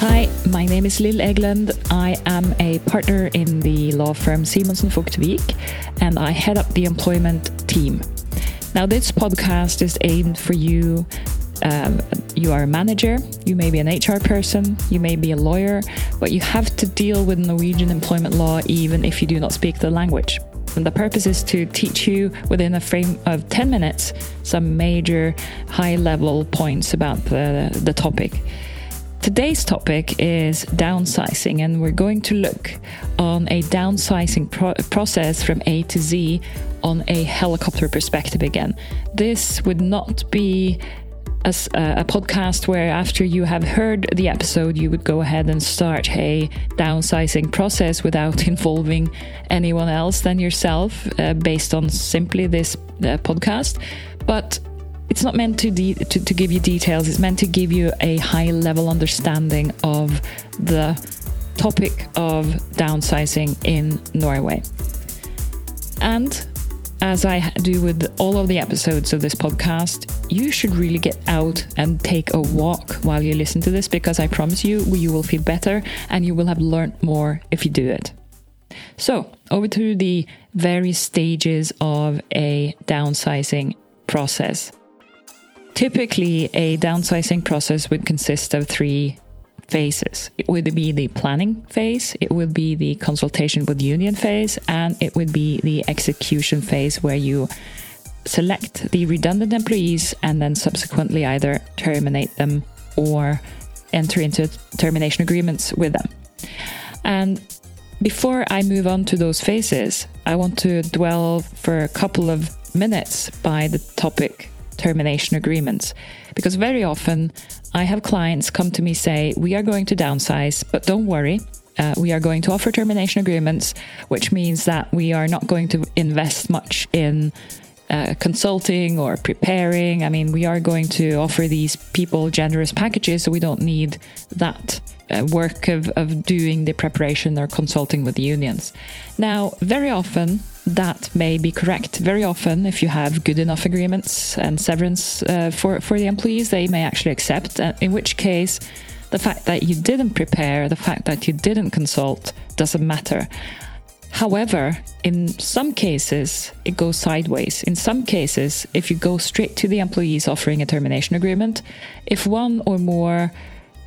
Hi, my name is Lil Egeland. I am a partner in the law firm Simonsen Vogt Wiig, and I head up the employment team. Now, this podcast is aimed for you. Um, you are a manager, you may be an HR person, you may be a lawyer, but you have to deal with Norwegian employment law even if you do not speak the language. And the purpose is to teach you within a frame of 10 minutes some major high level points about the, the topic. Today's topic is downsizing, and we're going to look on a downsizing pro process from A to Z on a helicopter perspective again. This would not be a, a, podcast where after you have heard the episode, you would go ahead and start a downsizing process without involving anyone else than yourself, uh, based on simply this uh, podcast. But it's not meant to, de- to, to give you details, it's meant to give you a high level understanding of the topic of downsizing in Norway. And as I do with all of the episodes of this podcast, you should really get out and take a walk while you listen to this because I promise you, you will feel better and you will have learned more if you do it. So, over to the various stages of a downsizing process. Typically, a downsizing process would consist of three phases. It would be the planning phase, it would be the consultation with union phase, and it would be the execution phase where you select the redundant employees and then subsequently either terminate them or enter into termination agreements with them. And before I move on to those phases, I want to dwell for a couple of minutes by the topic termination agreements. Because very often I have clients come to me say, We are going to downsize, but don't worry. Uh, we are going to offer termination agreements, which means that we are not going to invest much in uh, consulting or preparing. I mean, we are going to offer these people generous packages, so we don't need that work of, of doing the preparation or consulting with the unions. Now, very often, that may be correct. Very often, if you have good enough agreements and severance uh, for, for the employees, they may actually accept, uh, in which case, the fact that you didn't prepare, the fact that you didn't consult, doesn't matter. However, in some cases, it goes sideways. In some cases, if you go straight to the employees offering a termination agreement, if one or more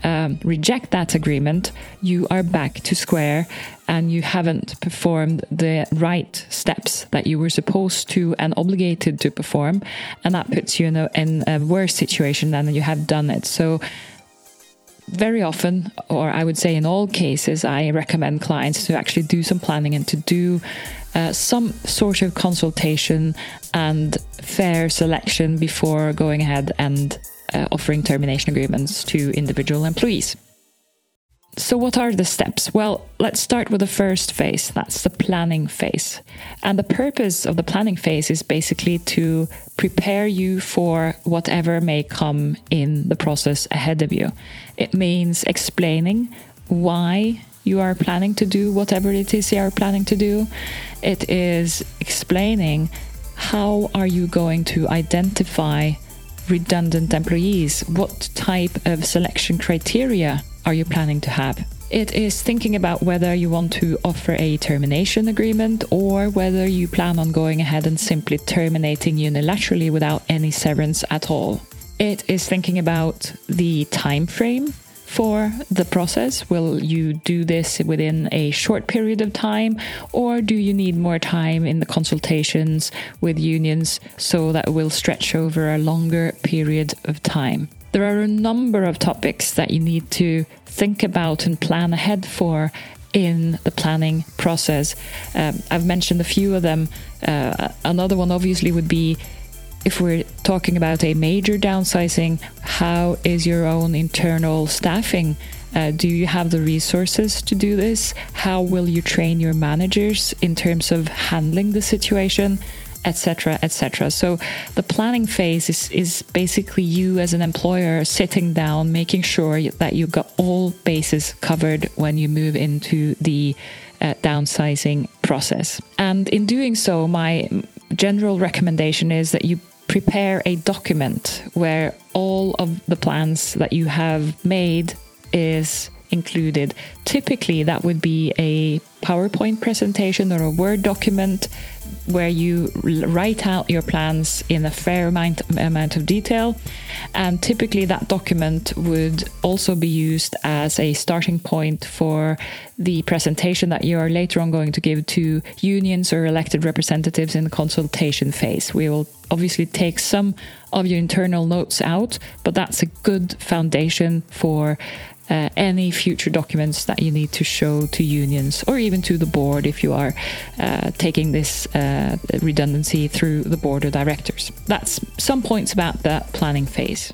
um, reject that agreement, you are back to square and you haven't performed the right steps that you were supposed to and obligated to perform. And that puts you in a, in a worse situation than you have done it. So, very often, or I would say in all cases, I recommend clients to actually do some planning and to do uh, some sort of consultation and fair selection before going ahead and uh, offering termination agreements to individual employees. So, what are the steps? Well, let's start with the first phase that's the planning phase. And the purpose of the planning phase is basically to prepare you for whatever may come in the process ahead of you. It means explaining why you are planning to do whatever it is you are planning to do. It is explaining how are you going to identify redundant employees? What type of selection criteria are you planning to have? It is thinking about whether you want to offer a termination agreement or whether you plan on going ahead and simply terminating unilaterally without any severance at all. It is thinking about the time frame for the process? Will you do this within a short period of time, or do you need more time in the consultations with unions so that it will stretch over a longer period of time? There are a number of topics that you need to think about and plan ahead for in the planning process. Um, I've mentioned a few of them. Uh, another one, obviously, would be if we're talking about a major downsizing, how is your own internal staffing? Uh, do you have the resources to do this? How will you train your managers in terms of handling the situation? etc etc so the planning phase is, is basically you as an employer sitting down making sure that you've got all bases covered when you move into the uh, downsizing process and in doing so my general recommendation is that you prepare a document where all of the plans that you have made is included. Typically, that would be a PowerPoint presentation or a Word document where you write out your plans in a fair amount, amount of detail. And typically, that document would also be used as a starting point for the presentation that you are later on going to give to unions or elected representatives in the consultation phase. We will obviously take some of your internal notes out, but that's a good foundation for uh, any future documents that you need to show to unions or even to the board if you are uh, taking this uh, redundancy through the board of directors. That's some points about the planning phase.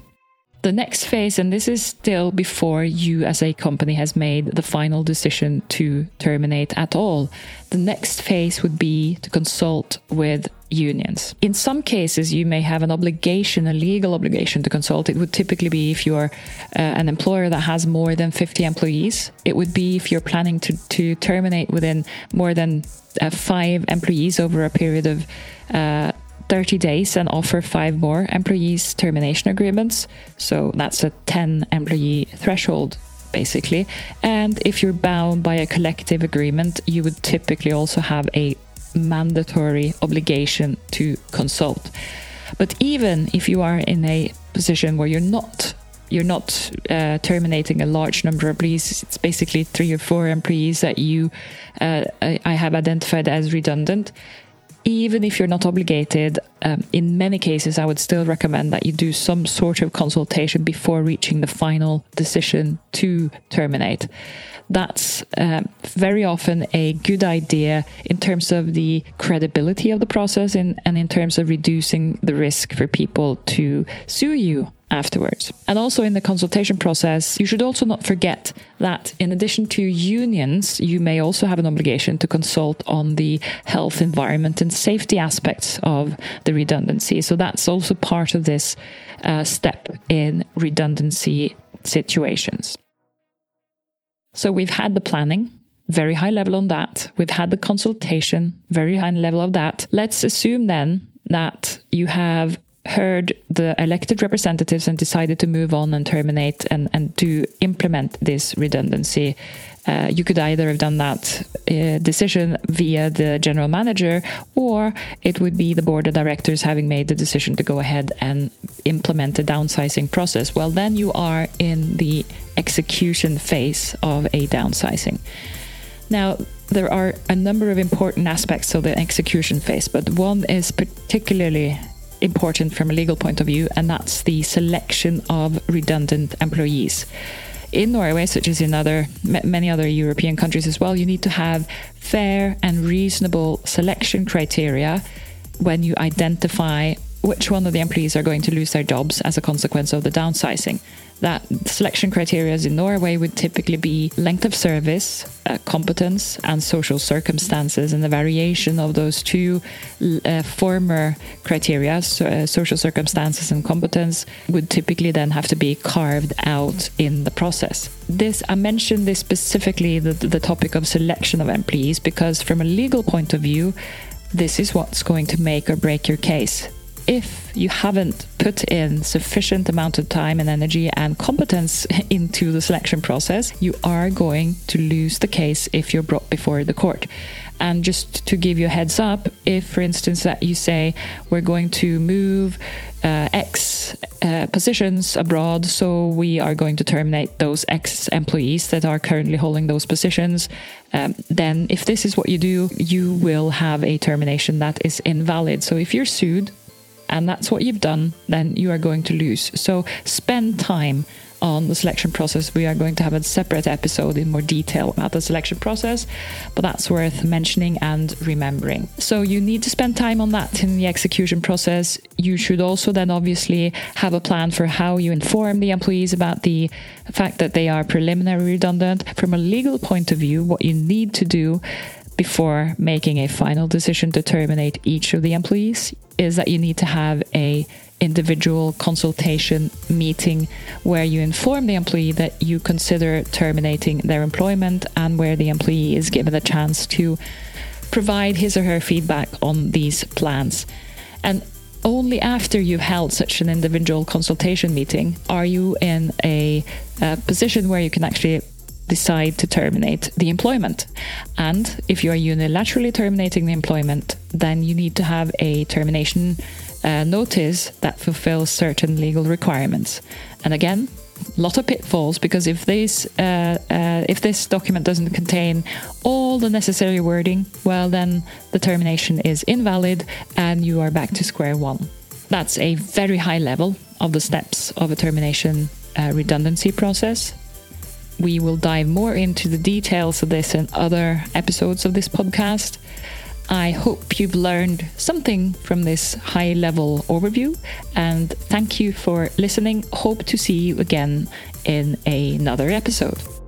The next phase, and this is still before you as a company has made the final decision to terminate at all. The next phase would be to consult with unions. In some cases, you may have an obligation, a legal obligation to consult. It would typically be if you're uh, an employer that has more than 50 employees. It would be if you're planning to, to terminate within more than uh, five employees over a period of uh, 30 days and offer five more employees termination agreements. So that's a 10 employee threshold basically. And if you're bound by a collective agreement, you would typically also have a mandatory obligation to consult. But even if you are in a position where you're not you're not uh, terminating a large number of employees. It's basically three or four employees that you uh, I have identified as redundant even if you're not obligated, um, in many cases, I would still recommend that you do some sort of consultation before reaching the final decision to terminate. That's um, very often a good idea in terms of the credibility of the process and, and in terms of reducing the risk for people to sue you afterwards. And also in the consultation process, you should also not forget that in addition to unions, you may also have an obligation to consult on the health, environment, and safety aspects of the redundancy. So that's also part of this uh, step in redundancy situations. So we've had the planning. Very high level on that. We've had the consultation, very high level of that. Let's assume then that you have heard the elected representatives and decided to move on and terminate and, and to implement this redundancy. Uh, you could either have done that uh, decision via the general manager, or it would be the board of directors having made the decision to go ahead and implement the downsizing process. Well, then you are in the execution phase of a downsizing. Now, there are a number of important aspects of the execution phase, but one is particularly important from a legal point of view, and that's the selection of redundant employees. In Norway, such as in other many other European countries as well, you need to have fair and reasonable selection criteria when you identify which one of the employees are going to lose their jobs as a consequence of the downsizing that selection criteria in Norway would typically be length of service, uh, competence, and social circumstances. And the variation of those two uh, former criteria, so, uh, social circumstances and competence, would typically then have to be carved out in the process. This I mentioned this specifically the, the topic of selection of employees because from a legal point of view, this is what's going to make or break your case if you haven't put in sufficient amount of time and energy and competence into the selection process, you are going to lose the case if you're brought before the court. And just to give you a heads up, if, for instance, that you say we're going to move uh, X uh, positions abroad, so we are going to terminate those X employees that are currently holding those positions, um, then if this is what you do, you will have a termination that is invalid. So if you're sued, and that's what you've done, then you are going to lose. So spend time on the selection process. We are going to have a separate episode in more detail about the selection process, but that's worth mentioning and remembering. So you need to spend time on that in the execution process. You should also then obviously have a plan for how you inform the employees about the fact that they are preliminary redundant. From a legal point of view, what you need to do before making a final decision to terminate each of the employees is that you need to have a individual consultation meeting where you inform the employee that you consider terminating their employment and where the employee is given a chance to provide his or her feedback on these plans. And only after you've held such an individual consultation meeting are you in a, a position where you can actually decide to terminate the employment. And if you are unilaterally terminating the employment, then you need to have a termination uh, notice that fulfills certain legal requirements. And again, lot of pitfalls because if this uh, uh, if this document doesn't contain all the necessary wording, well then the termination is invalid and you are back to square one. That's a very high level of the steps of a termination uh, redundancy process. We will dive more into the details of this in other episodes of this podcast. I hope you've learned something from this high level overview and thank you for listening. Hope to see you again in another episode.